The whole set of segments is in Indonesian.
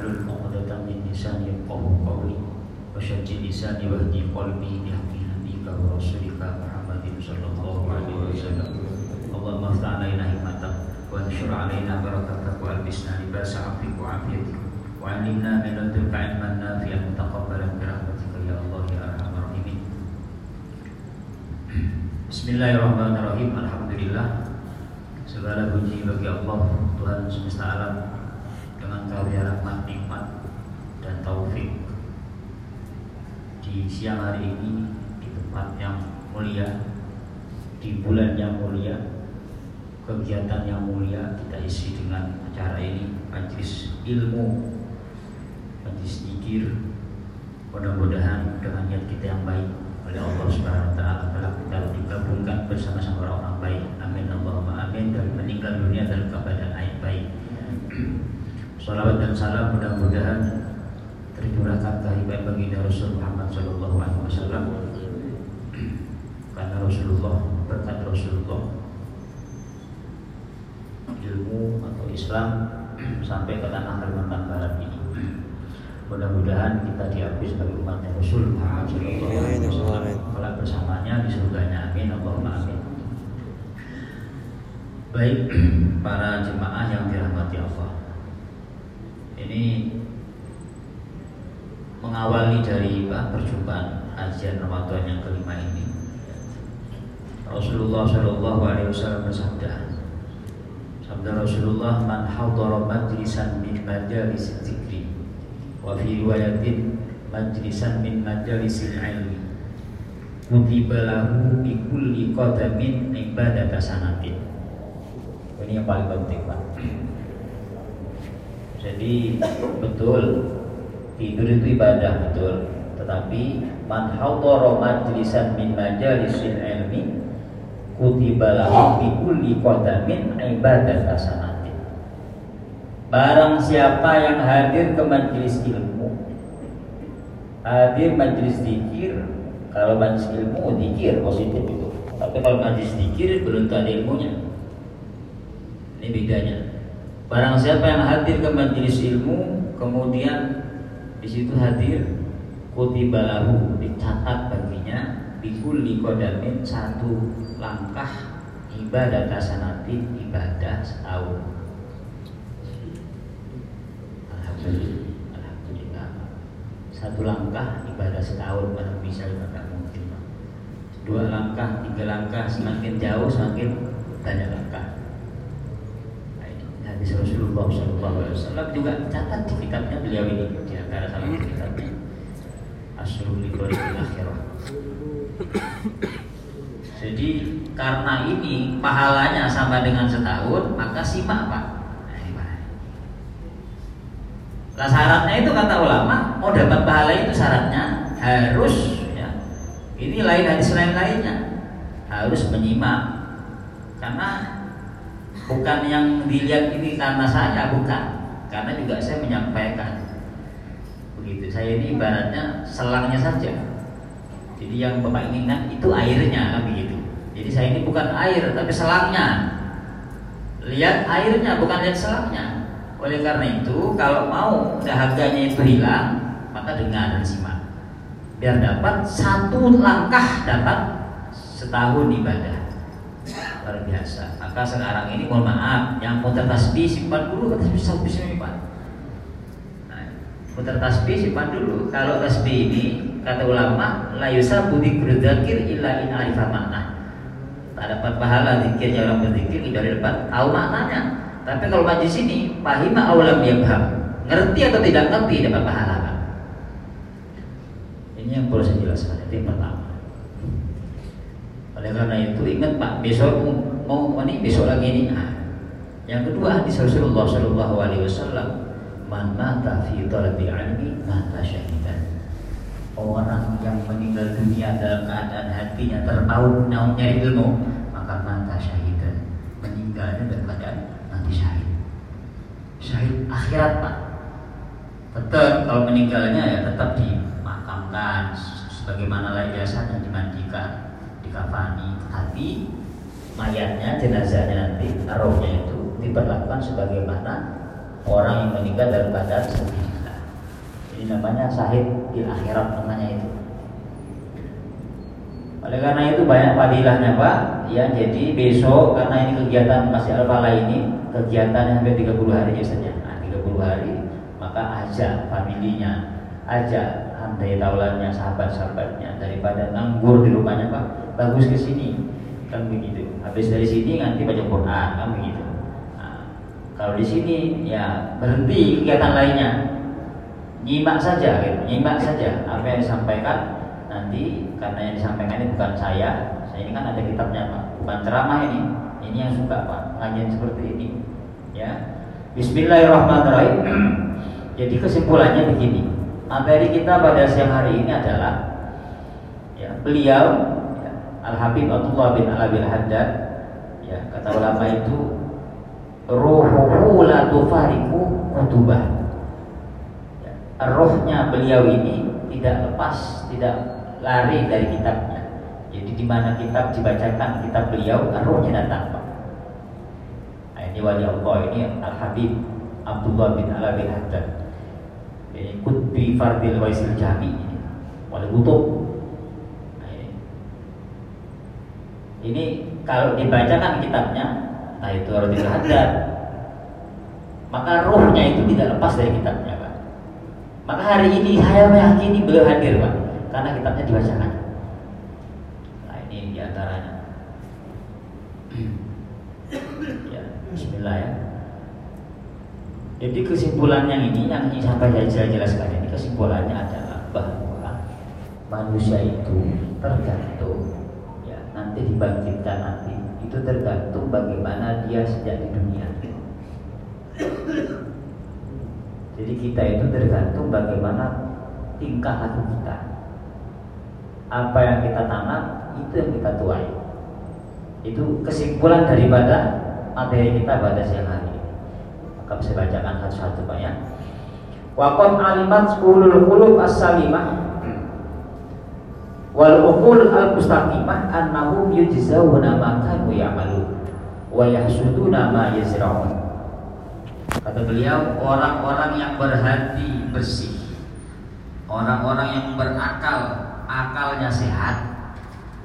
واحلل عقدة من لساني يفقهوا قولي وشجع لساني واهدي قلبي بحق نبيك ورسولك محمد صلى الله عليه وسلم اللهم افتح علينا حكمتك وانشر علينا بركتك والبسنا لباس عفوك وعافيتك وعلمنا من لدنك علما نافعا متقبلا برحمتك يا الله يا ارحم الراحمين Bismillahirrahmanirrahim Alhamdulillah Segala puji bagi Allah Tuhan semesta alam Dengan karunia rahmat, nikmat Dan taufik Di siang hari ini Di tempat yang mulia Di bulan yang mulia Kegiatan yang mulia Kita isi dengan acara ini Majlis ilmu Majlis zikir Mudah-mudahan dengan niat kita yang baik oleh Allah Subhanahu wa taala kalau kita digabungkan bersama-sama orang-orang baik. Amin Allahumma amin dan meninggal dunia dalam keadaan baik. Salawat dan salam mudah-mudahan tercurahkan kehadiran bagi Rasul Muhammad sallallahu alaihi wasallam. Karena Rasulullah berkat Rasulullah ilmu atau Islam sampai ke tanah Kalimantan Barat ini. Mudah-mudahan kita diakui sebagai umat Rasul Muhammad SAW Kalau bersamanya di surganya Amin Allahumma amin Baik para jemaah yang dirahmati Allah Ini mengawali dari bah, perjumpaan ajian Ramadan yang kelima ini. Rasulullah Shallallahu Alaihi Wasallam bersabda Sabda Rasulullah man hadara majlisan min majalis dzikri wa fi riwayatin majlisan min majalisil ilmi kutiba lahu bi kulli qadamin ibadata sanatin ini yang paling penting Pak jadi betul. Tidur itu ibadah betul. Tetapi man hadara majlisan min majalisil ilmi kutiba lahu bi kulli qadamin ibadata sanatin Barang siapa yang hadir ke majelis ilmu Hadir majelis zikir Kalau majelis ilmu zikir positif itu. Tapi kalau majelis zikir belum ada ilmunya. Ini bedanya Barang siapa yang hadir ke majelis ilmu Kemudian di situ hadir Kutibalahu dicatat baginya Bikuli kodamin satu langkah ibadah tasanati ibadah setahun. Satu langkah ibadah setahun mana bisa tidak mungkin Dua langkah, tiga langkah Semakin jauh semakin banyak langkah Hadis Rasulullah SAW juga catat di kitabnya beliau ini Di antara salah satu kitabnya. Asrul Liqorikul Akhirah. Jadi karena ini pahalanya sama dengan setahun Maka simak Pak. Nah syaratnya itu kata ulama mau dapat pahala itu syaratnya harus ya. Ini lain hadis lain lainnya harus menyimak. Karena bukan yang dilihat ini karena saya bukan. Karena juga saya menyampaikan. Begitu. Saya ini ibaratnya selangnya saja. Jadi yang bapak inginkan itu airnya kan begitu. Jadi saya ini bukan air tapi selangnya. Lihat airnya bukan lihat selangnya. Oleh karena itu, kalau mau dahaganya itu hilang, maka dengar dan simak. Biar dapat satu langkah dapat setahun ibadah. Luar biasa. Maka sekarang ini mohon maaf, yang muter tasbih simpan dulu, tasbih tasbih simpan. Nah, muter tasbih simpan dulu. Kalau tasbih ini kata ulama, la yusabu dzikir illa in arifa makna. Tak dapat pahala zikirnya orang berzikir tidak dapat tahu maknanya. Tapi kalau majlis ini pahima aulam yabham Ngerti atau tidak ngerti dapat pahala? Ini yang perlu saya jelaskan Itu yang pertama Oleh karena itu ingat Pak Besok mau ini besok lagi ini nah, Yang kedua hadis Rasulullah Shallallahu Alaihi Wasallam Man mata fi talabil ilmi mata syahidan. Orang yang meninggal dunia dalam keadaan hatinya terpaut nyari ilmu Maka mata syahidan. Meninggalnya dalam keadaan nanti syahid. Syahid akhirat pak. Tetap kalau meninggalnya ya tetap dimakamkan. Sebagaimana lain biasanya dimandikan dikafani tapi mayatnya jenazahnya nanti rohnya itu diperlakukan sebagaimana orang yang meninggal dalam keadaan sabilillah. Ini namanya sahid di akhirat namanya itu. Oleh karena itu banyak fadilahnya Pak. Ya, jadi besok karena ini kegiatan masih al ini kegiatan yang sampai 30 hari biasanya. Nah, 30 hari maka ajak familinya, ajak andai taulannya sahabat-sahabatnya daripada nganggur di rumahnya Pak. Bagus ke sini. Kan begitu. Habis dari sini nanti baca Quran kan begitu. Nah, kalau di sini ya berhenti kegiatan lainnya. Nyimak saja gitu. Nyimak saja apa yang disampaikan nanti karena yang disampaikan ini bukan saya saya ini kan ada kitabnya pak bukan ceramah ini ini yang suka pak pengajian seperti ini ya Bismillahirrahmanirrahim jadi kesimpulannya begini materi kita pada siang hari ini adalah ya, beliau Al Habib Abdullah bin Alabil Haddad ya kata ulama itu ruhuhu la tufariku kutubah ya, rohnya beliau ini tidak lepas tidak lari dari kitabnya. Jadi di mana kitab dibacakan kitab beliau, rohnya datang. Nah, ini wali Allah ini Al Habib Abdullah bin Ala bin Haddad. Ini Kutbi Fardil Waisil Jami ini. Wali kutub. Nah, ini. Ini kalau dibacakan kitabnya, nah itu harus Haddad. Maka rohnya itu tidak lepas dari kitabnya Pak. Maka hari ini saya meyakini beliau hadir Pak karena kitabnya dibacakan. Nah ini di antaranya. ya, Bismillah ya. Jadi kesimpulan yang ini yang ingin sampai saya jelaskan ini kesimpulannya adalah bahwa manusia itu tergantung nanti dibangkitkan nanti. Itu tergantung bagaimana dia sejak di dunia. Jadi kita itu tergantung bagaimana tingkah laku kita. Apa yang kita tanam itu yang kita tuai. Itu kesimpulan daripada materi kita pada siang hari ini. Maka bisa bacakan satu-satu Pak ya. Waqad alimat sepuluh qulub as-salimah wal uqul al-mustaqimah annahum yujzauna ma kanu ya'malun wa yahsuduna ma yazra'un. Kata beliau orang-orang yang berhati bersih orang-orang yang berakal akalnya sehat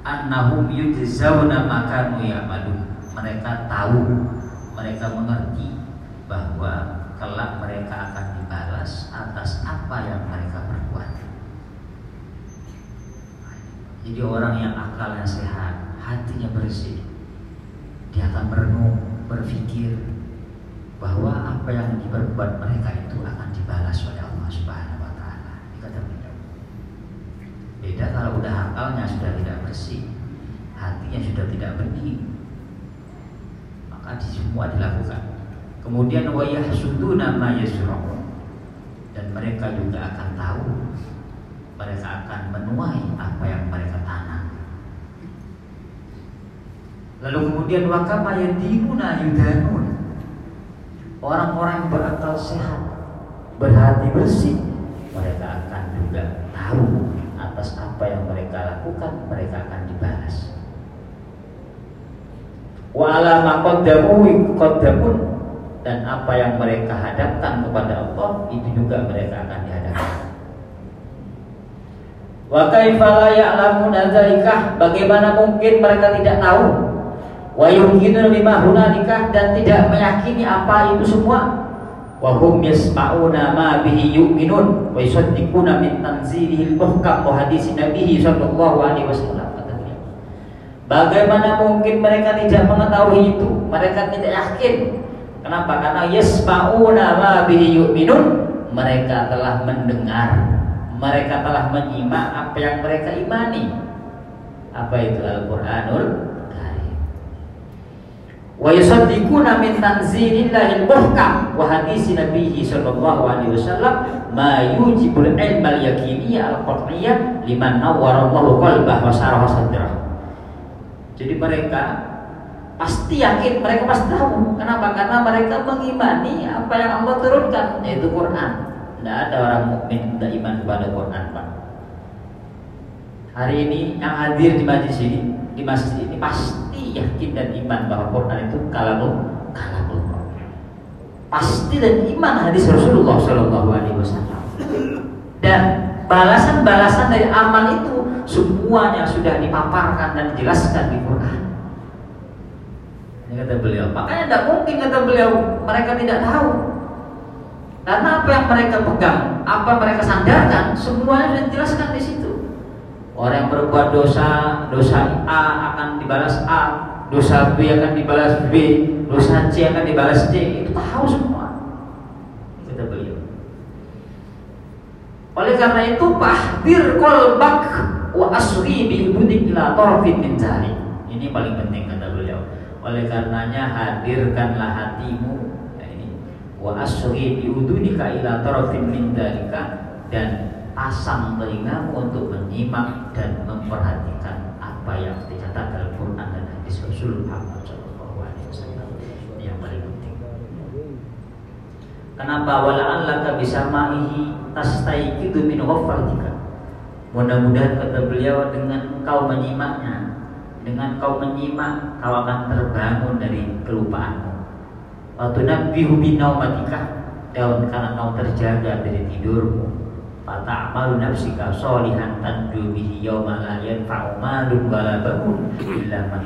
annahum yujzauna makanu ya'malun. Mereka tahu mereka mengerti bahwa kelak mereka akan dibalas atas apa yang mereka perbuat jadi orang yang akalnya sehat hatinya bersih dia akan merenung berpikir bahwa apa yang diperbuat mereka itu akan dibalas oleh Allah Subhanahu wa taala. Dikata Beda kalau udah akalnya sudah tidak bersih, hatinya sudah tidak bening, maka di semua dilakukan. Kemudian wayah sudu nama yasra'un dan mereka juga akan tahu mereka akan menuai apa yang mereka tanam. Lalu kemudian wakama yadimuna yudanun? Orang-orang berakal sehat Berhati bersih Mereka akan juga tahu atas apa yang mereka lakukan mereka akan dibalas. Dan apa yang mereka hadapkan kepada Allah itu juga mereka akan dihadapkan wa kaifa la ya'lamuna dzalika bagaimana mungkin mereka tidak tahu wa yumkinu bima hunalika dan tidak meyakini apa itu semua Wahum yasma'una ma bihi yu'minun wa yusaddiquna min tanzilihil muhkam wa hadisi nabihi sallallahu alaihi wasallam Bagaimana mungkin mereka tidak mengetahui itu? Mereka tidak yakin. Kenapa? Karena yasma'una ma bihi yu'minun. Mereka telah mendengar, mereka telah menyimak apa yang mereka imani. Apa itu? Al-Qur'anul wa yusaddiquna min tanzilillahil muhkam wa hadisi nabihi sallallahu alaihi wasallam ma yujibul ilmal yaqiniyya al qat'iyyah liman nawwara Allahu qalbah wa saraha sadrah jadi mereka pasti yakin mereka pasti tahu. Kenapa? Karena mereka mengimani apa yang Allah turunkan yaitu Quran tidak ada orang mukmin tidak iman kepada Quran Pak hari ini yang hadir di majlis ini di masjid ini pasti yakin dan iman bahwa Quran itu kalamul kalamul pasti dan iman hadis Rasulullah Shallallahu Alaihi Wasallam dan balasan-balasan dari amal itu semuanya sudah dipaparkan dan dijelaskan di Quran. Ini kata beliau. Makanya tidak mungkin kata beliau mereka tidak tahu. Karena apa yang mereka pegang, apa yang mereka sandarkan, semuanya sudah dijelaskan di situ. Orang yang berbuat dosa, dosa A akan dibalas A, dosa B akan dibalas B, dosa C akan dibalas D. Itu tahu semua. Kata beliau. Oleh karena itu, pahdir kolbak wa asri bi ila tarfin min Ini paling penting kata beliau. Oleh karenanya hadirkanlah hatimu wa asri bi ila tarfin min dan pasang telingamu untuk menyimak dan memperhatikan apa yang dicatat dalam Quran dan hadis Rasul Muhammad Shallallahu Alaihi Wasallam yang paling penting. Kenapa wala'allaka bisa ma'ihi tastaikidu min ghaflatika Mudah-mudahan kata beliau dengan engkau menyimaknya, dengan kau menyimak, kau akan terbangun dari kelupaanmu. Waktu Nabi binaumatika dan karena kau terjaga dari tidurmu. Fata'malu nafsika solihan tanju bihi yawma la yanfa'u malun wala bangun illa man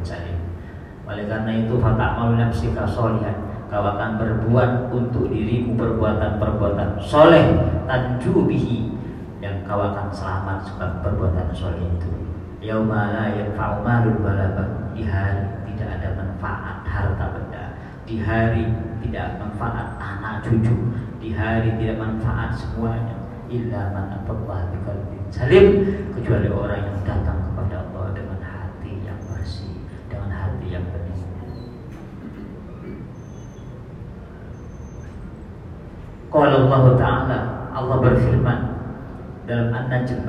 salim. Oleh karena itu fata'malu nafsika solihan kau akan berbuat untuk dirimu perbuatan-perbuatan soleh tanju bihi yang kau akan selamat sebab perbuatan soleh itu. Yauma la yanfa'u malun di hari tidak ada manfaat harta benda. Di hari tidak manfaat anak cucu. Di hari tidak manfaat semuanya. Illa man atallah biqalbin salim kecuali orang yang datang kepada Allah dengan hati yang bersih, dengan hati yang bening. Qala Allah Ta'ala Allah berfirman dalam An-Najm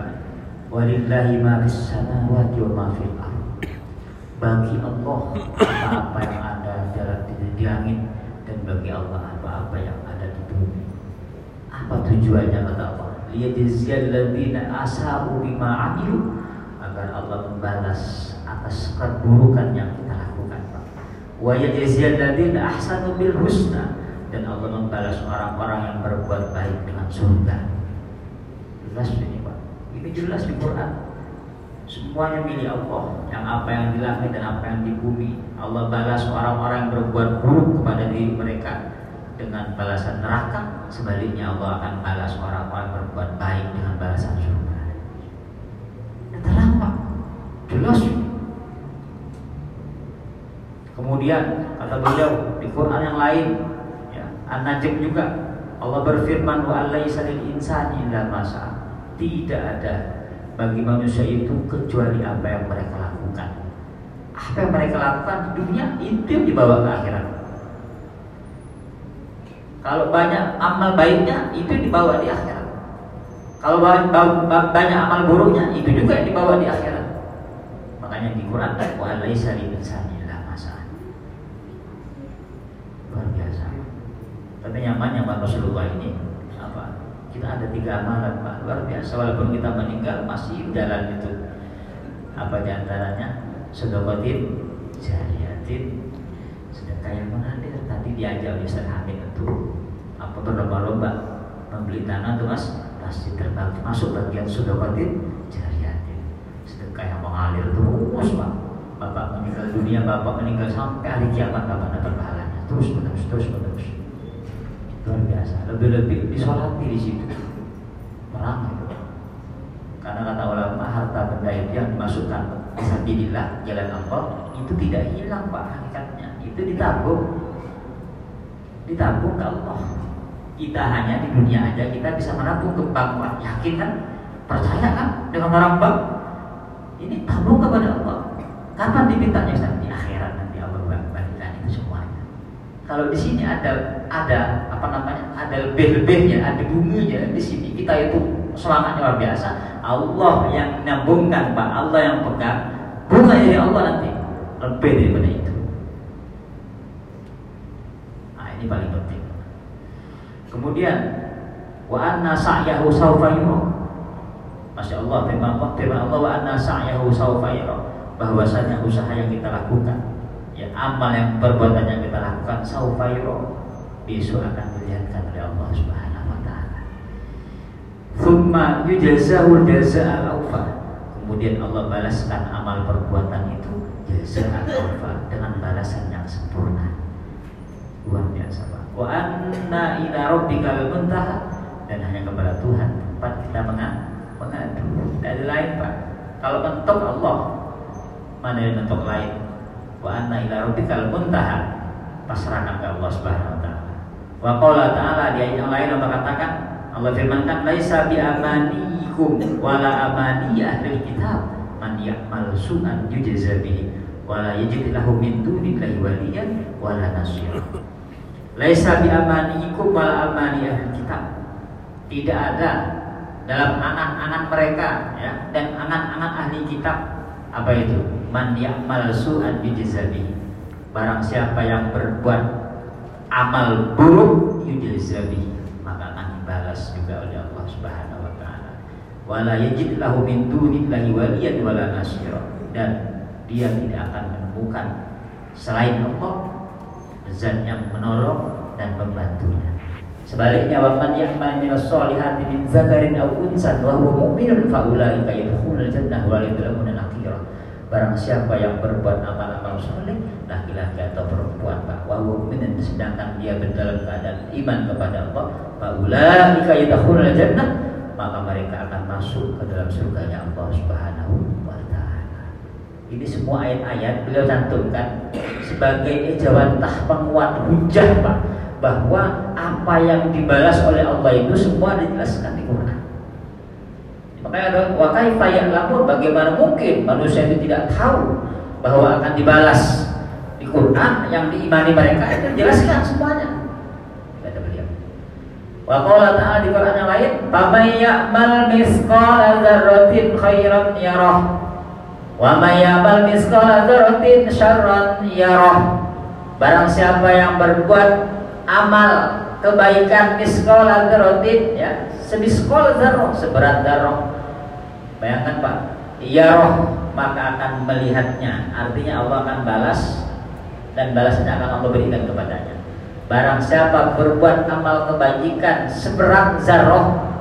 walillahi ma fis samawati wa ma fil ard bagi Allah apa-apa yang ada dalam di langit dan bagi Allah apa-apa yang ada di bumi. Apa tujuannya kata Allah? Liyajziyal ladzina asa'u bima amilu. Agar Allah membalas atas keburukan yang kita lakukan wa yajziyal ladzina ahsanu bil husna. Dan Allah membalas orang-orang yang berbuat baik dengan surga. Jelas ini Pak. Ini jelas di Quran. Semuanya milik Allah. Yang apa yang di langit dan apa yang di bumi. Allah balas orang-orang yang berbuat buruk kepada diri mereka dengan balasan neraka. Sebaliknya Allah akan balas orang-orang yang berbuat baik dengan balasan surga. Yang terang Pak. Jelas. Kemudian kata beliau di Quran yang lain ya, An-Najm juga Allah berfirman wa alaysa lil insani illa ma tidak ada bagi manusia itu kecuali apa yang mereka lakukan. Apa yang mereka lakukan di dunia itu yang dibawa ke akhirat. Kalau banyak amal baiknya itu dibawa di akhirat. Kalau banyak amal buruknya itu juga yang dibawa di akhirat. Makanya di Quran wa laisa lil insani Luar biasa. Tapi nyamannya Rasulullah ini kita ada tiga amalan Pak. Luar biasa. Walaupun kita meninggal masih jalan itu. Apa di antaranya? Sedokotin jariatin. Sedekah yang mengalir. Tadi diajak oleh Ustaz untuk apa berlomba-lomba membeli tanah tuh mas. Pasti terbagi masuk bagian sedokotin jariatin. Sedekah yang mengalir terus Pak. Bapak meninggal dunia, Bapak meninggal sampai hari kiamat Bapak dapat pahalanya. Terus menerus terus menerus luar biasa. Lebih-lebih disolati di situ. Perang itu. Karena kata ulama harta benda itu yang dimasukkan Bismillah jalan Allah itu tidak hilang pak hakikatnya. Itu ditabung. Ditabung ke Allah. Kita hanya di dunia aja kita bisa menabung ke bank pak. Yakin kan? Percaya kan? Dengan orang bank? Ini tabung kepada Allah. Kapan dimintanya di akhirat nanti Allah balikan itu semuanya kalau di sini ada ada apa namanya ada lebih-lebihnya ada bunyinya di sini. Kita itu semangatnya luar biasa. Allah yang nyambungkan pak. Allah yang pegang. Bunga dari Allah nanti. Lebih daripada itu. Nah ini paling penting. Kemudian wa anna sa'yahu sawfa Masya Allah firman Allah firman Allah wa anna sa'yahu sawfa bahwasanya usaha yang kita lakukan ya amal yang perbuatan yang kita lakukan saufayro besok akan dilihatkan oleh Allah Subhanahu wa taala. Thumma yujazahul jazaa al Kemudian Allah balaskan amal perbuatan itu jazaa al dengan balasan yang sempurna. Luar biasa Pak. Wa anna ila rabbikal muntaha dan hanya kepada Tuhan tempat kita mengadu. Tidak ada lain Pak. Kalau mentok Allah, mana yang mentok lain? Wa anna ila rabbikal muntaha. Pasrahkan ke Allah Subhanahu wa taala. Wa qala ta'ala di ayat yang lain Allah katakan Allah firmankan laisa bi amanikum wala amani ahli kitab man ya'mal su'an yujza bihi wala yajid lahu min dunillahi waliyan wala nasira. Laisa bi amanikum wala amani ahli kitab. Tidak ada dalam anak-anak mereka ya dan anak-anak ahli kitab apa itu man ya'mal su'an bijzabi barang siapa yang berbuat amal buruk yujzabi maka akan dibalas juga oleh Allah Subhanahu wa taala. Wala yajid lahu min dunillahi waliyan wala nasira. Dan dia tidak akan menemukan selain Allah zat yang menolong dan membantunya Sebaliknya waman ya'mal minas solihati min zakarin aw unsan wa huwa mu'minun fa ulaika yadkhulul jannah wa la yudlamuna nakira. Barang siapa yang berbuat amal-amal soleh, laki-laki atau perempuan, Pak, wa mu'minun sedangkan dia berdalam keadaan iman kepada Allah, fa ulaika yadkhulul jannah, maka mereka akan masuk ke dalam surganya Allah Subhanahu wa taala. Ini semua ayat-ayat beliau cantumkan sebagai ejawantah penguat hujah, Pak bahwa apa yang dibalas oleh Allah itu semua dijelaskan di Quran. Makanya ada wakai lapor bagaimana mungkin manusia itu tidak tahu bahwa akan dibalas Quran yang diimani mereka itu dijelaskan semuanya. Kata beliau. Wa qala ta'ala di Quran yang lain, "Faman ya'mal misqala dzarratin khairan yarah, wa may ya'mal misqala dzarratin syarran yarah." Barang siapa yang berbuat amal kebaikan miskol dzarratin ya semiskol zarroh seberat zarroh bayangkan Pak iya roh maka akan melihatnya artinya Allah akan balas dan balasnya akan Allah berikan kepadanya. Barang siapa berbuat amal kebajikan seberat zarroh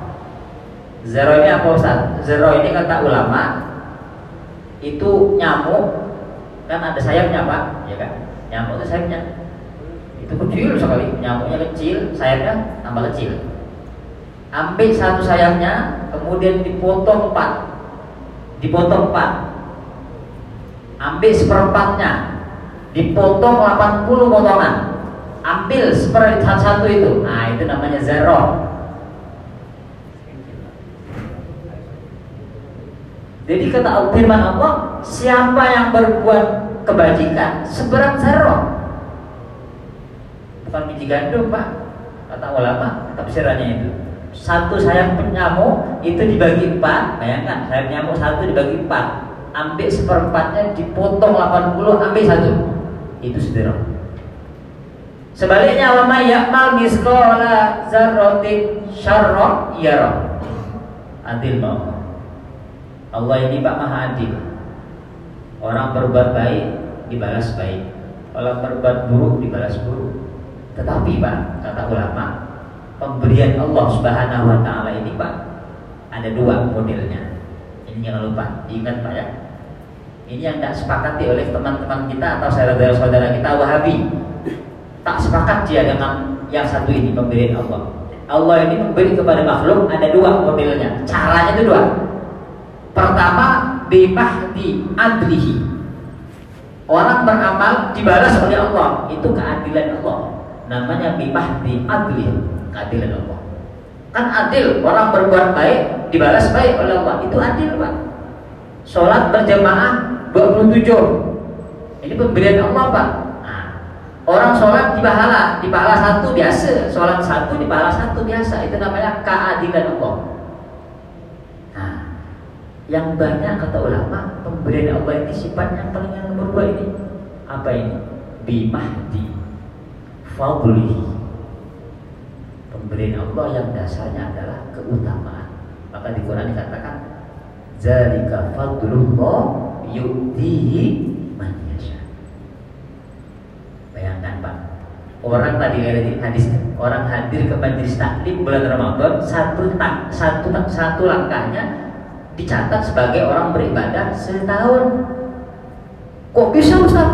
zarroh ini apa Ustaz? zarroh ini kata ulama itu nyamuk kan ada sayapnya Pak? Ya kan? Nyamuk itu sayapnya. Itu kecil sekali nyamuknya kecil sayapnya tambah kecil. Ambil satu sayapnya kemudian dipotong empat. Dipotong empat. Ambil seperempatnya dipotong 80 potongan. Ambil seperempat satu itu. Nah itu namanya zero. Jadi kata firman Allah siapa yang berbuat kebajikan seberat zero. Bukan biji gandum pak. Kata ulama tafsirannya itu. Satu sayap nyamuk itu dibagi empat. Bayangkan sayap nyamuk satu dibagi empat. Ambil seperempatnya dipotong 80 ambil satu itu sederhana sebaliknya wama yakmal miskola zarrotin syarro yaro adil mau Allah ini pak maha adil. Orang berbuat baik dibalas baik. Orang berbuat buruk dibalas buruk. Tetapi Pak, kata ulama, pemberian Allah Subhanahu wa taala ini Pak ada dua modelnya. Ini jangan lupa, ingat Pak ya. Ini yang tidak sepakati oleh teman-teman kita atau saudara-saudara kita Wahabi. Tak sepakat dia dengan yang satu ini pemberian Allah. Allah ini memberi kepada makhluk ada dua modelnya. Caranya itu dua. Pertama, bimahdi adlihi. Orang beramal dibalas oleh Allah, itu keadilan Allah namanya bimahdi adli keadilan Allah kan adil orang berbuat baik dibalas baik oleh Allah itu adil pak sholat berjamaah 27 ini pemberian Allah pak. Nah, orang sholat di pahala di pahala satu biasa. Sholat satu di pahala satu biasa. Itu namanya keadilan Allah. Nah yang banyak kata ulama pemberian Allah ini sifat yang paling yang nomor dua ini. Apa ini? Bimahdi. Fadlihi. Pemberian Allah yang dasarnya adalah keutamaan. Maka di Quran dikatakan zalika fadlullah yu'tihi man yasha bayangkan Pak orang tadi hadis orang hadir ke majelis taklim bulan Ramadan satu tak satu satu langkahnya dicatat sebagai orang beribadah setahun. Kok bisa Ustaz?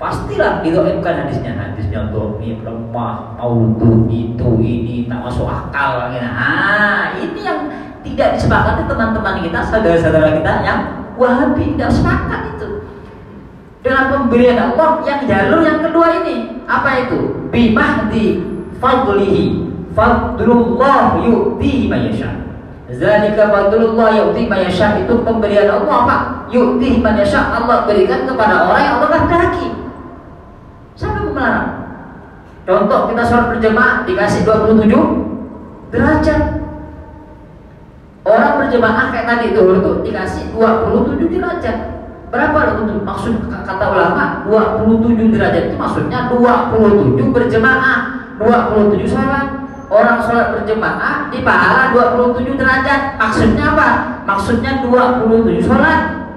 Pastilah bukan hadisnya hadisnya domi lemah auto itu ini tak masuk akal nah ini yang tidak disepakati teman-teman kita saudara-saudara kita yang wahabi tidak sepakat itu. Dengan pemberian Allah yang jalur yang kedua ini. Apa itu? Bimahdi fadlihi. Fadlullah yu'tihi man yasha zalika fadlullah yu'tihi man yasha itu pemberian Allah apa yu'tihi man yasha Allah berikan kepada orang yang Allah kehendaki. Siapa yang melarang? Contoh kita sholat berjemaah dikasih 27 derajat orang berjemaah kayak tadi itu itu dikasih 27 derajat. Berapa untuk maksud kata ulama 27 derajat itu maksudnya 27 berjemaah 27 sholat. Orang sholat berjemaah di pahala 27 derajat. Maksudnya apa? Maksudnya 27 sholat.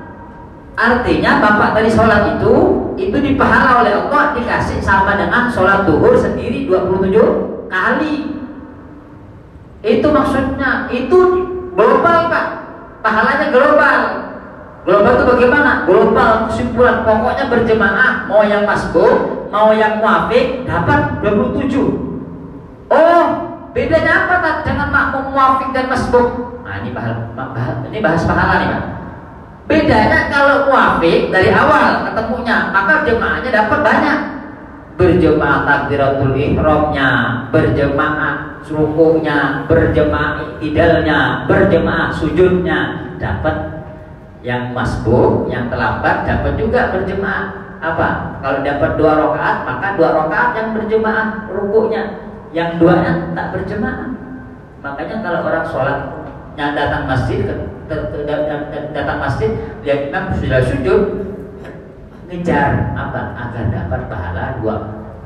Artinya bapak tadi sholat itu Itu dipahala oleh Allah Dikasih sama dengan sholat duhur sendiri 27 kali. Itu maksudnya Itu global pak Pahalanya global Global itu bagaimana? Global kesimpulan pokoknya berjemaah mau yang masbuk, mau yang muafik dapat 27. Oh, bedanya apa tak dengan makmum muafik dan masbuk? Nah, ini bahas, ini bahas pahala nih, Pak. Bedanya kalau muafik dari awal ketemunya, maka jemaahnya dapat banyak. Berjemaah takbiratul ihramnya, berjemaah rukunya, berjemaah idalnya, berjemaah sujudnya, dapat yang masbuk, yang terlambat dapat juga berjemaah. Apa? Kalau dapat dua rakaat, maka dua rakaat yang berjemaah rukuknya. Yang duanya tak berjemaah. Makanya kalau orang sholat yang datang masjid, datang masjid, lihat imam sudah sujud, ngejar apa? Agar dapat pahala dua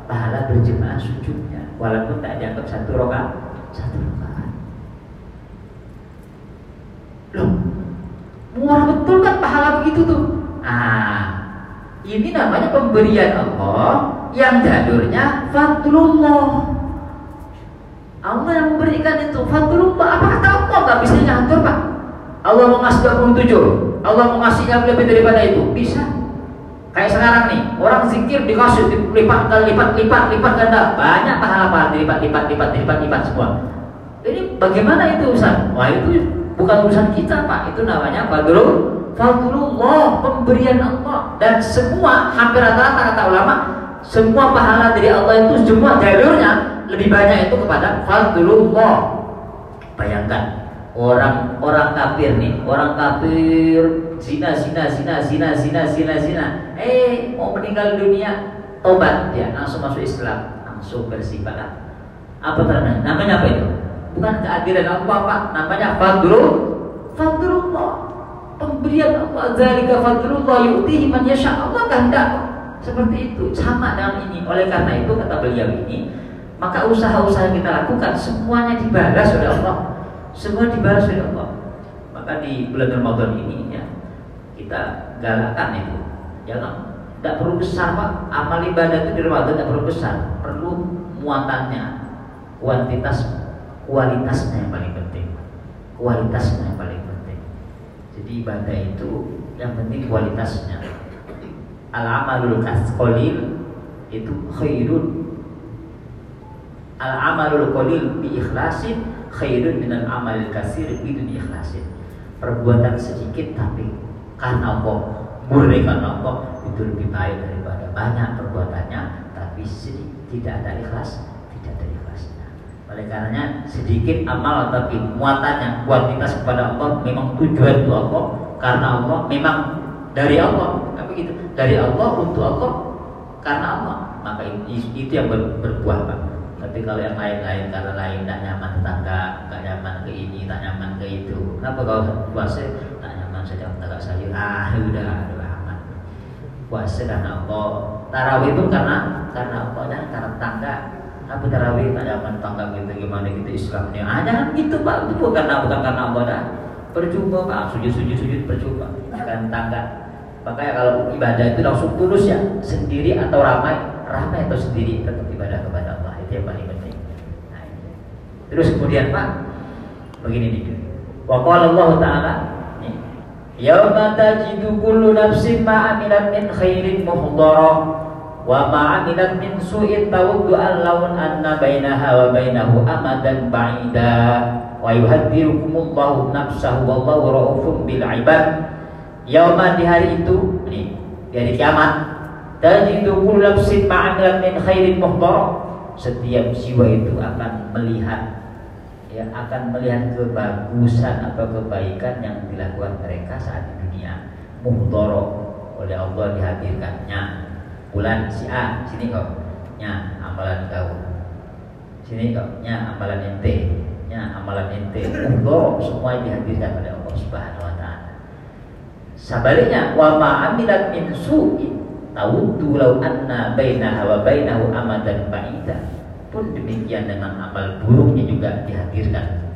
pahala berjemaah sujudnya, walaupun tak dianggap satu rakaat, satu rakaat. Loh, Murah betul kan pahala begitu tuh. Ah, ini namanya pemberian Allah yang jalurnya fadlullah. Allah yang memberikan itu fadlullah. Apa kata Allah nggak bisa ngatur pak? Allah mau ngasih 27 Allah mau yang lebih daripada itu bisa kayak sekarang nih orang zikir dikasih lipat kali lipat lipat lipat ganda. Banyak pahala pahala lipat lipat lipat lipat lipat semua. Ini bagaimana itu Ustaz? Wah itu bukan urusan kita pak. Itu namanya fadlul fadlullah pemberian Allah. Dan semua hampir rata-rata kata ulama semua pahala dari Allah itu semua jalurnya lebih banyak itu kepada fadlullah. Bayangkan orang orang kafir nih orang kafir zina zina zina zina zina zina zina eh mau meninggal dunia tobat. Dia langsung masuk Islam. Langsung bersih apa namanya? Namanya apa itu? Bukan keadilan Allah Pak. Namanya fadlul fadlullah. Pemberian Allah. Zalika fadlullah yu'tihi man yasha. Allah kehendak seperti itu. Sama dengan ini. Oleh karena itu kata beliau ini maka usaha-usaha kita lakukan semuanya dibalas oleh Allah. Semua dibalas oleh Allah. Maka di bulan Ramadan ini ya kita galakkan itu jangan tidak perlu besar pak. Amal ibadah itu di Ramadan tidak perlu besar. Perlu muatannya kuantitas kualitasnya yang paling penting. Kualitasnya yang paling penting. Jadi ibadah itu yang penting kualitasnya. Al amalul qalil itu khairun. Al amalul qalil bi ikhlasin khairun min al amalil kasir bidun ikhlasin. Perbuatan sedikit tapi karena Allah murni karena Allah itu lebih baik daripada banyak perbuatannya tapi sedikit tidak ada ikhlas oleh karenanya sedikit amal tapi muatannya kuantitas kepada Allah memang tujuan untuk Allah karena Allah memang dari Allah. Tapi itu dari Allah untuk Allah karena Allah. Maka itu, itu yang ber, berbuah pak. Tapi kalau yang lain-lain karena lain tak nyaman tetangga tak nyaman ke ini tak nyaman ke itu. Kenapa kalau puasa ah udah udah aman puasa karena Allah tarawih itu karena karena Allah dan karena tetangga Aku tarawih tak zaman tangga kita gimana kita Islamnya. Jangan gitu pak, itu bukan bukan karena apa dah. Percuma pak, sujud sujud sujud percuma. Bukan tangga. Makanya kalau ibadah itu langsung tulus ya, sendiri atau ramai ramai atau sendiri tetap ibadah kepada Allah itu yang paling penting. Nah, Terus kemudian Pak, begini nih. Wa Allah Ta'ala Yauma tajidu kullu nafsin ma amilat min khairin muhdara wa ma amilat min su'in tawaddu an lawn anna bainaha wa bainahu amadan ba'ida. Wa yuhadzirukumullahu nafsahu wallahu raufun bil yauma di hari itu nih di hari kiamat tajidu kullu nafsin ma amilat min khairin muhdara. Setiap jiwa itu akan melihat ya akan melihat kebagusan atau kebaikan yang dilakukan mereka saat di dunia. Muhdoro oleh Allah dihadirkannya. Bulan si A sini kok. Nya amalan kau sini kok. Nya amalan ente. Nya amalan ente. Muhdoro semua dihadirkan oleh Allah Subhanahu wa taala. Sebaliknya wa ma amilat min su'in. Tawuddu law anna bainaha wa bainahu amadan ba'idah pun demikian dengan amal buruknya juga dihadirkan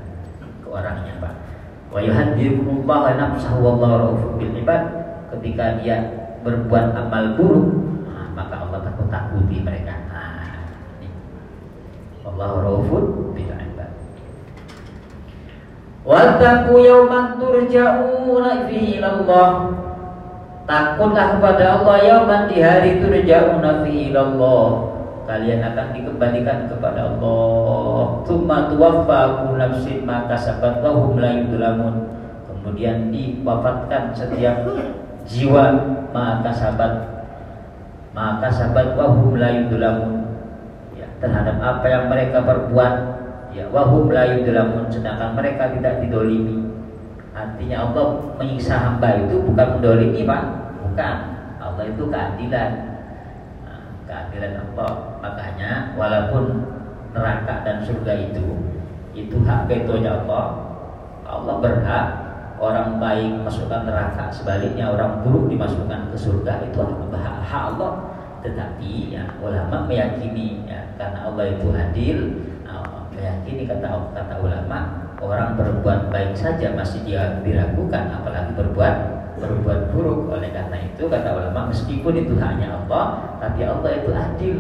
ke orangnya Pak. Wa yuhadzirukumullah nafsahu wallahu raufun bil ibad ketika dia berbuat amal buruk nah, maka Allah takut takuti mereka. Nah, Allah raufun bil ibad. Wattaqu yawman turja'una fihi Allah. Takutlah kepada Allah yauman di hari turja'una fihi Allah kalian akan dikembalikan kepada Allah. Tsumma tuwaffa nafsin ma kasabat wa hum la. Kemudian diwafatkan setiap jiwa ma kasabat ma kasabat wa hum la. Ya, terhadap apa yang mereka perbuat ya wa hum la sedangkan mereka tidak didolimi. Artinya Allah menyiksa hamba itu bukan mendolimi Pak, bukan. Allah itu keadilan keadilan Allah. Makanya walaupun neraka dan surga itu itu hak vetonya Allah Allah berhak orang baik masukkan neraka. Sebaliknya orang buruk dimasukkan ke surga itu hak, hak Allah. Tetapi ya ulama meyakini ya karena Allah itu adil nah, meyakini kata kata ulama orang berbuat baik saja masih dia diragukan apalagi berbuat berbuat buruk. Oleh karena itu kata ulama meskipun itu hanya Allah tapi Allah itu adil.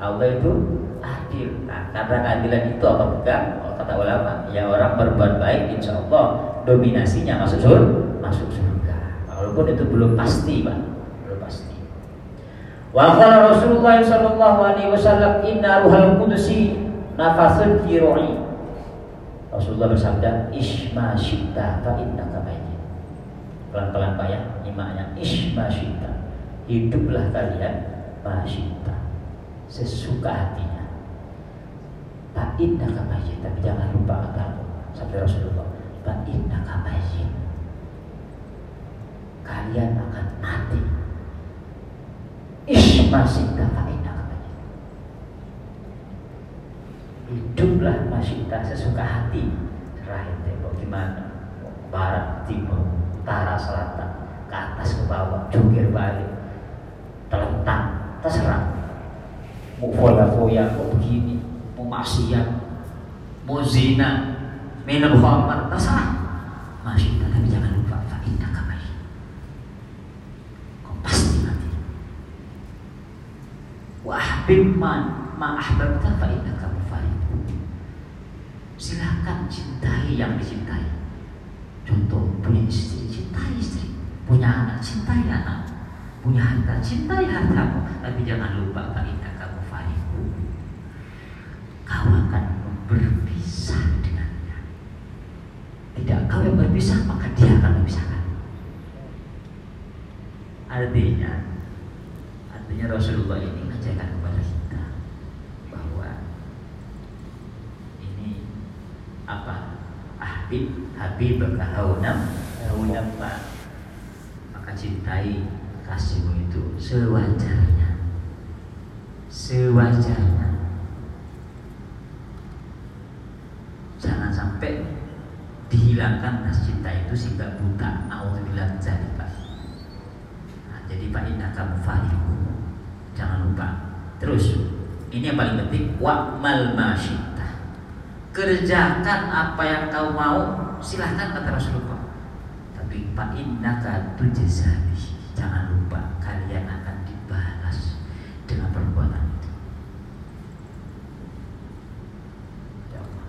Allah itu adil. Nah, karena keadilan itu apa bukan oh, kata ulama ya orang berbuat baik insya Allah dominasinya masuk surga masuk surga. Walaupun itu belum pasti pak. Belum pasti. Wa Rasulullah sallallahu alaihi wasallam inna ruhal qudusi nafasul fi Rasulullah bersabda isma syitta fa innaka pelan-pelan Pak ya nyimaknya ish masyita hiduplah kalian masyita sesuka hatinya. Tak indah kamayit tapi jangan lupa kata sampai Rasulullah. Indah kamayit kalian akan mati. Tak indah kamayit hiduplah masyita sesuka hati. Terakhir tembok gimana barat timur utara selatan ke atas ke bawah jungkir balik telentang terserah mau foya-foya mau begini? Mau maksiat mau zina minum khamar terserah masih tapi jangan lupa fa'inna kamai kau pasti mati. Wa ahbib man ma ahbabta fa'inna kamu silahkan cintai yang dicintai. Contoh punya istri cintai istri, punya anak cintai anak, punya harta cintai hartamu, tapi jangan lupa indah kamu fariku. Kau akan berpisah dengannya. Tidak kau yang berpisah, maka dia akan berpisahkan. Artinya, artinya Rasulullah ini mengajarkan kepada kita bahwa ini apa Habib Habib berkahunam Pak maka cintai kasihmu itu sewajarnya. Sewajarnya. Jangan sampai dihilangkan rasa cinta itu sehingga buta. Naudzubillah jadi Pak. Nah, jadi Pak Indah kamu fariku jangan lupa. Terus ini yang paling penting wa'mal masyita kerjakan apa yang kau mau silahkan kata Rasulullah fa innaka jangan lupa kalian akan dibalas dengan perbuatan itu. Ya Allah.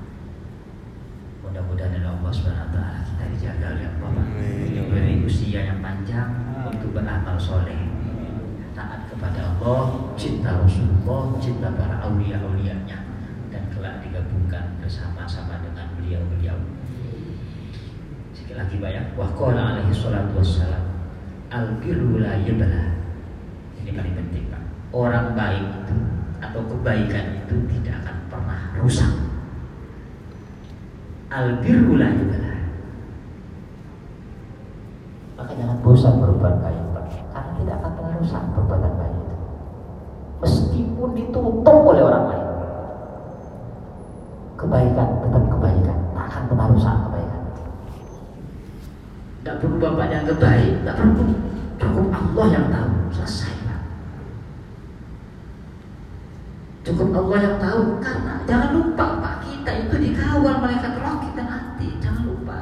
Mudah-mudahan dari Allah Subhanahu taala kita dijaga oleh Allah. Diberi usia yang panjang untuk beramal soleh. Taat kepada Allah cinta Rasulullah cinta para aulia aulianya dan kelak digabungkan bersama-sama dengan beliau-beliau lagi banyak wa qala alaihi salatu wassalam al birru la yabla ini paling penting Pak. Orang baik itu atau kebaikan itu tidak akan pernah rusak. Al birru la yabla maka jangan bosan berbuat baik Pak. Karena tidak akan pernah rusak perbuatan baik itu. Meskipun ditutup oleh orang lain. Kebaikan tak akan pernah rusak kebaikan tidak perlu bapak yang kebaik tidak perlu. Cukup Allah yang tahu. Selesai Pak. Cukup Allah yang tahu. Karena jangan lupa Pak kita itu dikawal malaikat roh dan hati jangan lupa.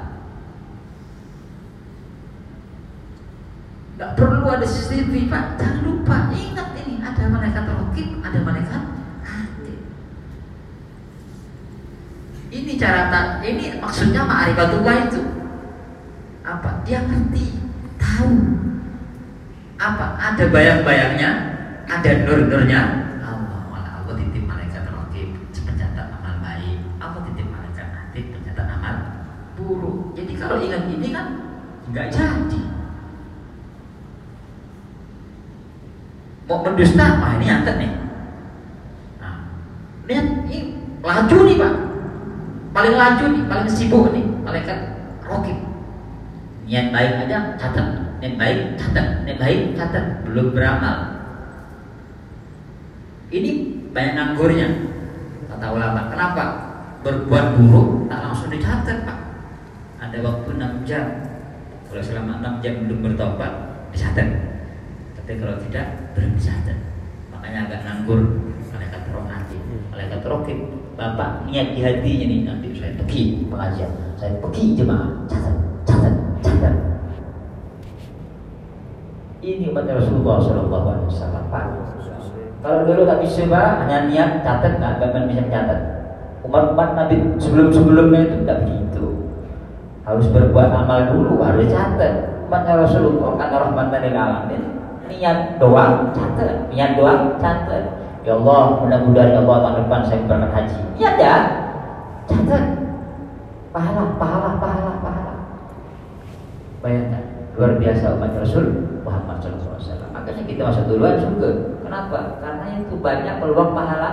Gak perlu ada CCTV Pak. Jangan lupa. Ingat ini Ada malaikat rokib Ada malaikat Ini cara Ini maksudnya ma'rifatullah itu? Dia ngerti Tahu Apa? Ada bayang-bayangnya Ada nur-nurnya Allah Malah Allah titip malaikat rokib Pencatat amal baik Allah titip malaikat hati Pencatat amal buruk Jadi kalau ingat ini kan nggak jadi mau mendusta, wah ini nyantet nih. Nah, lihat ini laju nih pak, paling laju nih, paling sibuk nih, malaikat rokib. Niat baik aja catat, niat baik catat, niat baik catat, belum beramal. Ini banyak nganggurnya, kata ulama. Kenapa? Berbuat buruk tak langsung dicatat pak. Ada waktu 6 jam. Kalau selama 6 jam belum bertobat, dicatat tapi kalau tidak belum dicatat makanya agak nganggur malaikat roh nanti malaikat rohib bapak niat di hatinya nih nanti saya pergi pengajian saya pergi jemaah catat catat catat ini umat Rasulullah Shallallahu Alaihi Wasallam Pak. Kalau dulu tak bisa Pak, hanya niat catat nggak akan bisa mencatat. Umat-umat Nabi sebelum-sebelumnya itu tidak begitu. Harus berbuat amal dulu, harus catat. Umatnya Rasulullah karena rahmatan lil alamin niat doang catat niat doang catat ya Allah mudah-mudahan ya Allah tahun depan saya berangkat haji ya ya catat pahala pahala pahala bayangkan luar biasa umat Rasul Muhammad SAW makanya kita masuk duluan surga kenapa? Karena itu banyak peluang pahala.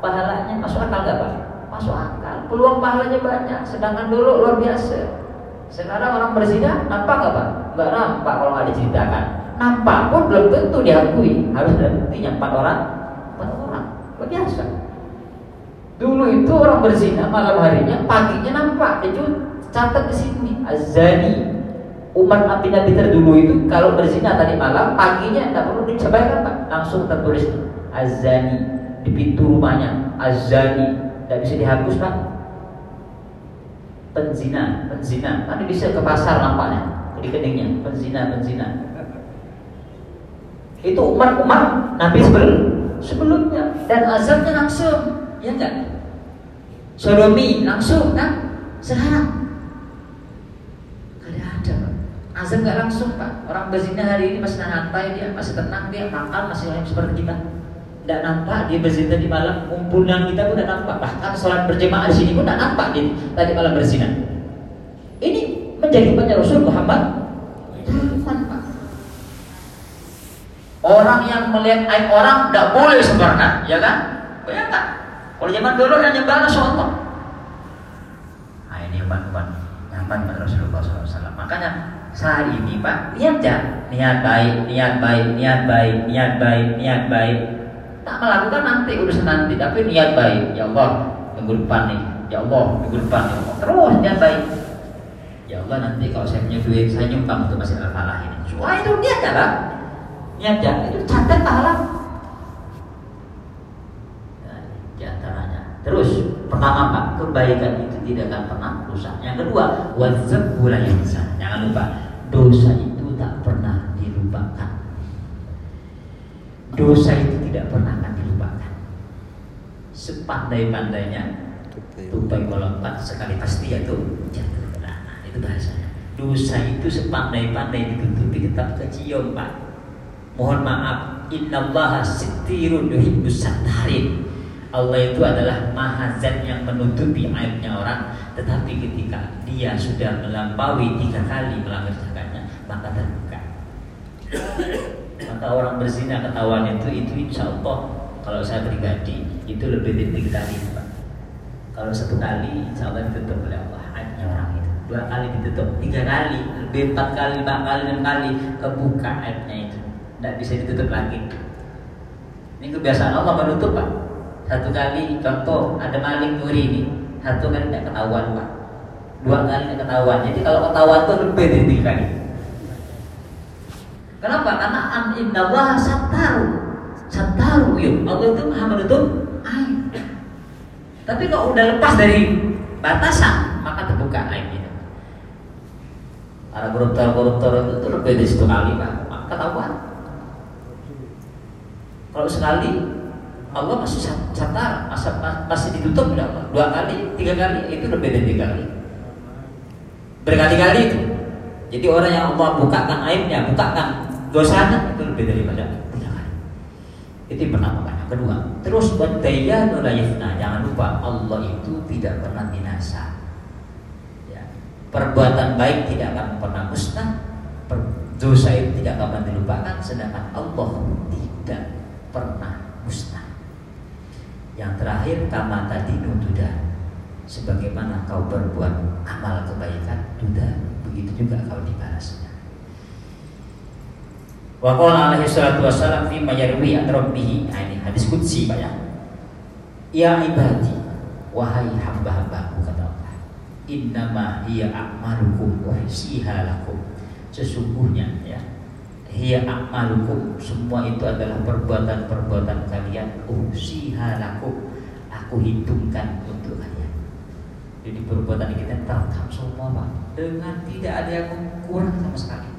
Pahalanya masuk akal gak pak? Masuk akal. Peluang pahalanya banyak. Sedangkan dulu luar biasa. Sekarang orang berzina nampak gak pak? Nggak nampak kalau nggak diceritakan. Nampak pun belum tentu diakui. Harus ada buktinya empat orang. Empat orang. Luar biasa. Dulu itu orang berzina malam harinya paginya nampak. Dia catat di sini azani umat nabi nabi terdulu itu kalau berzina tadi malam paginya tidak perlu dicabaykan pak. Langsung tertulis azani di pintu rumahnya. Azani. Tidak bisa dihapus pak. Penzina penzina. Nanti bisa ke pasar nampaknya di keningnya. Penzina penzina. Itu umat-umat Nabi sebelum sebelumnya. Dan azabnya langsung. Ya enggak sodomi langsung kan? Sekarang ada ada pak azab nggak langsung pak orang berzina hari ini masih santai dia masih tenang dia makan masih lain seperti kita tidak nampak dia berzina di malam kumpulan kita pun tidak nampak bahkan sholat berjemaah di sini pun tidak nampak dia tadi malam berzina ini menjadi umatnya Rasul Muhammad Orang yang melihat aib orang tidak boleh sebarkan, ya kan? Bayangkan. Kalau zaman dulu yang nyembah Allah. Nah ini umat-umat nyaman pada Rasulullah SAW. Makanya saat ini Pak, niat ya, niat baik, niat baik, niat baik, niat baik, niat baik. Tak melakukan nanti urusan nanti, tapi niat baik. Ya Allah, minggu depan nih. Ya Allah, minggu depan ya Allah. Terus niat baik. Ya Allah nanti kalau saya punya duit, saya nyumbang untuk masjid al-falah ini. Wah itu niat ya Pak niat jahat itu catat pahala nah, terus pertama pak kebaikan itu tidak akan pernah rusak yang kedua wazab yansa jangan lupa dosa itu tak pernah dilupakan. Dosa itu tidak pernah akan dilupakan. Sepandai-pandainya tupai melompat sekali pasti itu jatuh nah, itu bahasanya. Dosa itu sepandai-pandai ditutupi tetap kecium pak. Mohon maaf innallaha sitirun yuhibbus satarin Allah itu adalah maha zat yang menutupi aibnya orang. Tetapi ketika dia sudah melampaui tiga kali melanggar zakatnya maka terbuka. Maka orang berzina ketahuan itu itu insya Allah kalau saya pribadi itu lebih dari tiga kali Pak. kalau satu kali insya Allah ditutup oleh Allah aibnya orang itu. Dua kali ditutup tiga kali lebih empat kali lima kali enam kali kebuka aibnya itu. Tidak bisa ditutup lagi. Ini kebiasaan Allah menutup Pak satu kali contoh ada maling nyuri ini. Satu kali tidak ketahuan pak. Dua kali tidak ketahuan. Jadi kalau ketahuan itu lebih dari tiga kali. Kenapa? Karena an innallaha sataru sataru yuk Allah itu maha menutup aib tapi kalau udah lepas dari batasan maka terbuka aib itu para koruptor-koruptor itu, itu lebih dari satu kali pak. Ketahuan. Kalau sekali Allah masih satar, masih ditutup berapa? Dua kali, tiga kali, itu lebih dari tiga kali. Berkali-kali itu. Jadi orang yang Allah bukakan aibnya, bukakan dosanya itu lebih daripada tiga kali. Itu yang pertama kan. Kedua, terus berdaya nulayifna. Jangan lupa Allah itu tidak pernah binasa. Ya. Perbuatan baik tidak akan pernah musnah. Dosa itu tidak akan dilupakan. Sedangkan Allah tidak pernah musnah. Yang terakhir kama tadi nutuda Sebagaimana kau berbuat amal kebaikan Duda begitu juga kau dibalasnya Wa qala alaihi salatu wassalam fi ma yarwi an rabbih. Nah, ini hadis qudsi Pak ya. Ya ibadi, wahai hamba-hambaku kata Allah. Innama hiya a'malukum wa lakum. Sesungguhnya ya, hiya a'malukum semua itu adalah perbuatan-perbuatan kalian. Lakum. Aku hitungkan untuk kalian. Jadi perbuatan kita terekam semua Pak. Dengan tidak ada yang kurang sama sekali.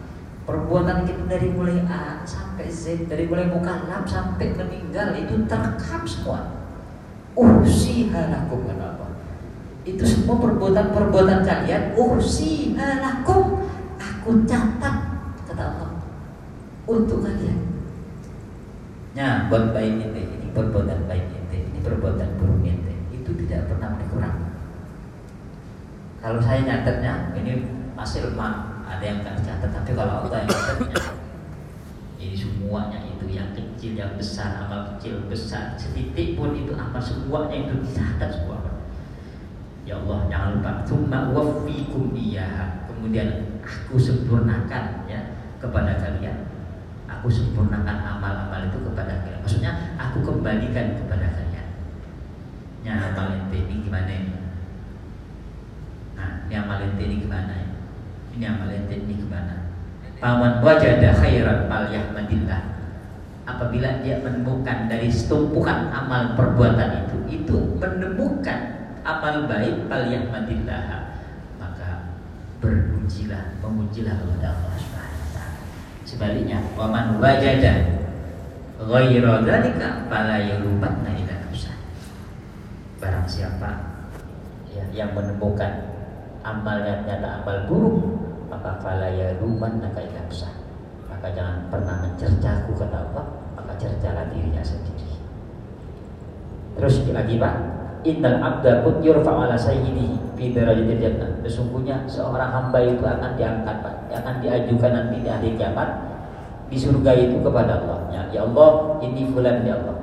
Perbuatan kita dari mulai A sampai Z dari mulai mukallaf sampai meninggal itu terekam semua. Usiha lakum kenapa itu semua perbuatan-perbuatan kalian. Usiha lakum. Aku catat untuk kalian. Nah, buat baik ente ini perbuatan baik ente, ini perbuatan buruk ente, itu tidak pernah berkurang. Kalau saya nyatetnya, ini masih lemah, ada yang kan catat, tapi kalau Allah yang catatnya, ini semuanya itu yang kecil, yang besar, amal kecil, besar, setitik pun itu amal semuanya itu dicatat semua. Ya Allah, jangan lupa, cuma wafikum iya, kemudian aku sempurnakan ya kepada kalian aku sempurnakan amal-amal itu kepada kalian. Maksudnya aku kembalikan kepada kalian. Ya amal ente ini gimana ini? Nah, ini amal ente ini gimana ya? Ini amal ente ini gimana? Paman wajada khairan fal yahmadillah. Apabila dia menemukan dari setumpukan amal perbuatan itu, itu menemukan amal baik fal yahmadillah. Maka berpujilah, memujilah kepada Allah Sebaliknya, waman wajada ghairu dzalika fala yalumatna ila nafsah. Barang siapa ya, yang menemukan amalnya ternyata amal buruk, maka fala yalumatna ila nafsah. Maka jangan pernah mencercaku kata Allah, maka cercalah dirinya sendiri. Terus lagi Pak, Innal abda pun yurfa ala sayyidihi fi darajatil jannah. Sesungguhnya seorang hamba itu akan diangkat, Pak. Akan diajukan nanti di hari kiamat di surga itu kepada Allah. Ya, Allah, ini fulan ya Allah.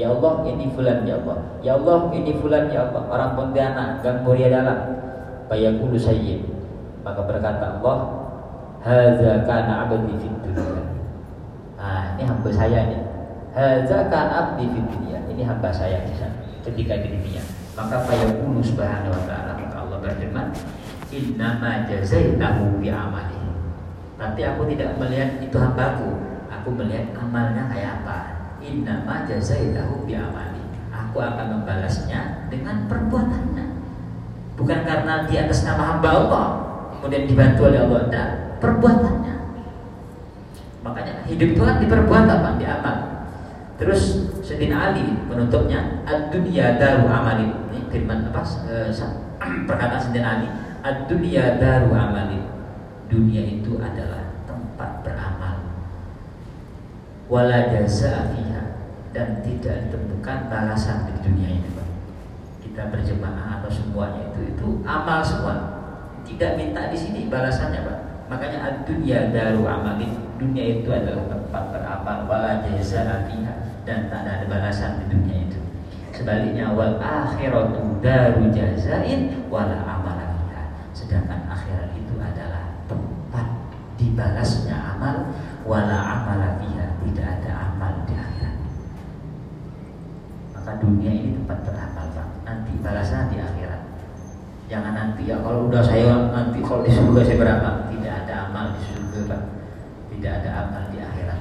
Ya Allah, ini fulan ya Allah. Ya Allah, ini fulan ya Allah. Orang Pontianak, Gang Muria dalam. Bayakulu sayyid. Maka berkata Allah, Hadza kana abdi fid dunya. Nah, ini hamba saya ini. Hadza kana abdi fid dunya. Ini hamba saya di sana ketika di dunia. Maka fayaqulu subhanahu wa ta'ala maka Allah berfirman, "Innama jazaitahu bi amali." Tapi aku tidak melihat itu hambaku. Aku melihat amalnya kayak apa. Innama jazaitahu bi amali. Aku akan membalasnya dengan perbuatannya. Bukan karena di atas nama hamba Allah kemudian dibantu oleh Allah, tidak, perbuatannya. Makanya hidup itu kan diperbuat apa? Di amal. Terus Sayyidina Ali menutupnya ad-dunya daru amalin. Ini firman apa? Eh, perkataan Sayyidina Ali, ad-dunya daru amalin. Dunia itu adalah tempat beramal. Wala fiha dan tidak ditemukan balasan di dunia ini, Pak. Kita berjemaah atau semuanya itu itu amal semua. Tidak minta di sini balasannya, Pak. Makanya ad-dunya daru amalin. Dunia itu adalah tempat beramal wala jaza fiha dan tak ada balasan di dunia itu. Sebaliknya wal akhiratu daru jazain wala amala. Sedangkan akhirat itu adalah tempat dibalasnya amal wala amala fiha. Tidak ada amal di akhirat. Maka dunia ini tempat beramal, Pak. Nanti balasan di akhirat. Jangan nanti ya kalau udah saya nanti kalau di surga saya beramal. Tidak ada amal di surga, Pak. Tidak ada amal di akhirat.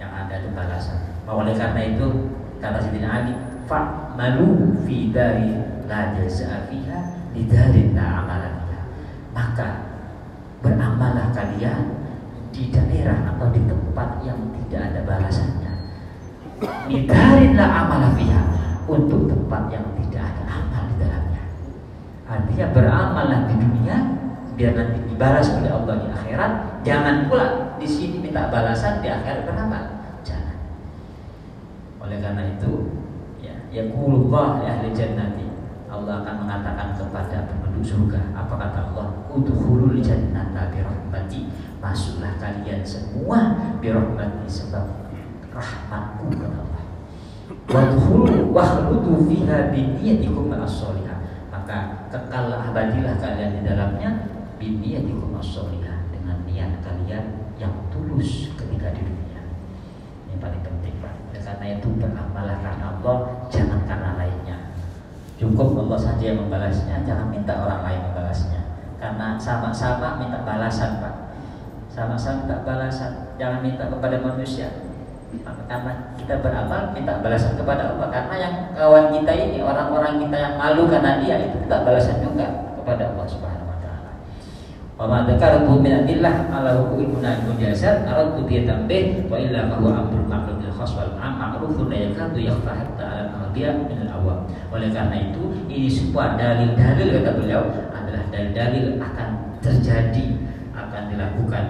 Yang ada itu balasan. Oleh karena itu kata Sidina Ali, fa'malu fi dari la jaza'a la amala fiha. Maka beramalah kalian di daerah atau di tempat yang tidak ada balasannya. Lidarin la amala fiha untuk tempat yang tidak ada amal di dalamnya. Artinya beramalah di dunia biar nanti dibalas oleh Allah di akhirat. Jangan pula di sini minta balasan di akhirat beramal. Oleh karena itu Yaqulullah ya ahli jannati. Allah akan mengatakan kepada penduduk surga apa kata Allah? Udhulul jannata birahmati masuklah kalian semua birahmati sebab rahmatku kata Allah. Wadhulu wahludu fiha biniyatikum as maka kekal abadilah kalian di dalamnya biniyatikum as dengan niat kalian yang tulus ketika di dunia. Ini paling penting karena itu beramalah karena Allah jangan karena lainnya. Cukup Allah saja yang membalasnya jangan minta orang lain membalasnya. Karena sama-sama minta balasan Pak. Sama-sama minta balasan jangan minta kepada manusia. Karena kita beramal minta balasan kepada Allah. Karena yang kawan kita ini orang-orang kita yang malu karena dia itu minta balasan juga kepada Allah Subhanahu. Wa ma dzakartu min adillah ala hukumul jasad aradtu bi tambih wa illa fa huwa amrun ma'lum bil khas wal am ma'rufun la yakadu yakhfa hatta ala al min al awam. Oleh karena itu ini sebuah dalil-dalil kata beliau adalah dalil-dalil akan terjadi akan dilakukan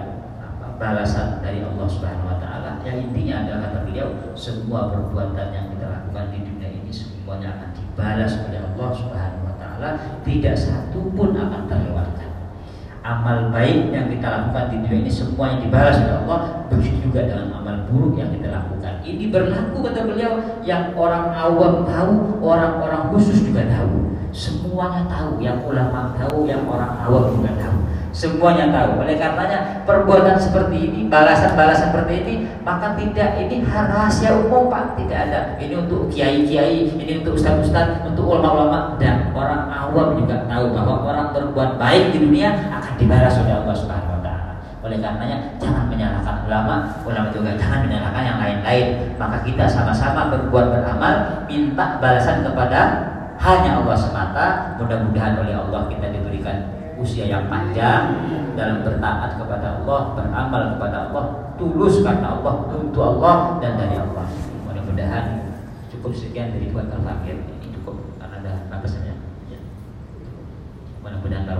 balasan dari Allah Subhanahu wa taala. Yang intinya adalah kata beliau, semua perbuatan yang kita lakukan di dunia ini semuanya akan dibalas oleh Allah Subhanahu wa taala, tidak satu pun akan terlewatkan. Amal baik yang kita lakukan di dunia ini semua yang dibalas oleh Allah, begitu juga dengan amal buruk yang kita lakukan. Ini berlaku kata beliau yang orang awam tahu, orang-orang khusus juga tahu. Semuanya tahu, yang ulama tahu, yang orang awam juga tahu semuanya tahu. Oleh karenanya perbuatan seperti ini, balasan-balasan seperti ini, maka tidak ini rahasia umum pak, tidak ada. Ini untuk kiai-kiai, ini untuk ustaz-ustaz, untuk ulama-ulama dan orang awam juga tahu bahwa orang berbuat baik di dunia akan dibalas oleh Allah Subhanahu Wa Taala. Oleh karenanya jangan menyalahkan ulama, ulama juga jangan menyalahkan yang lain-lain. Maka kita sama-sama berbuat beramal, minta balasan kepada hanya Allah semata. Mudah-mudahan oleh Allah kita diberikan usia yang panjang dalam bertaat kepada Allah, beramal kepada Allah, tulus karena Allah, untuk Allah dan dari Allah. Mudah-mudahan cukup sekian dari buat al Ini cukup karena ada nampaknya. Ya. Mudah-mudahan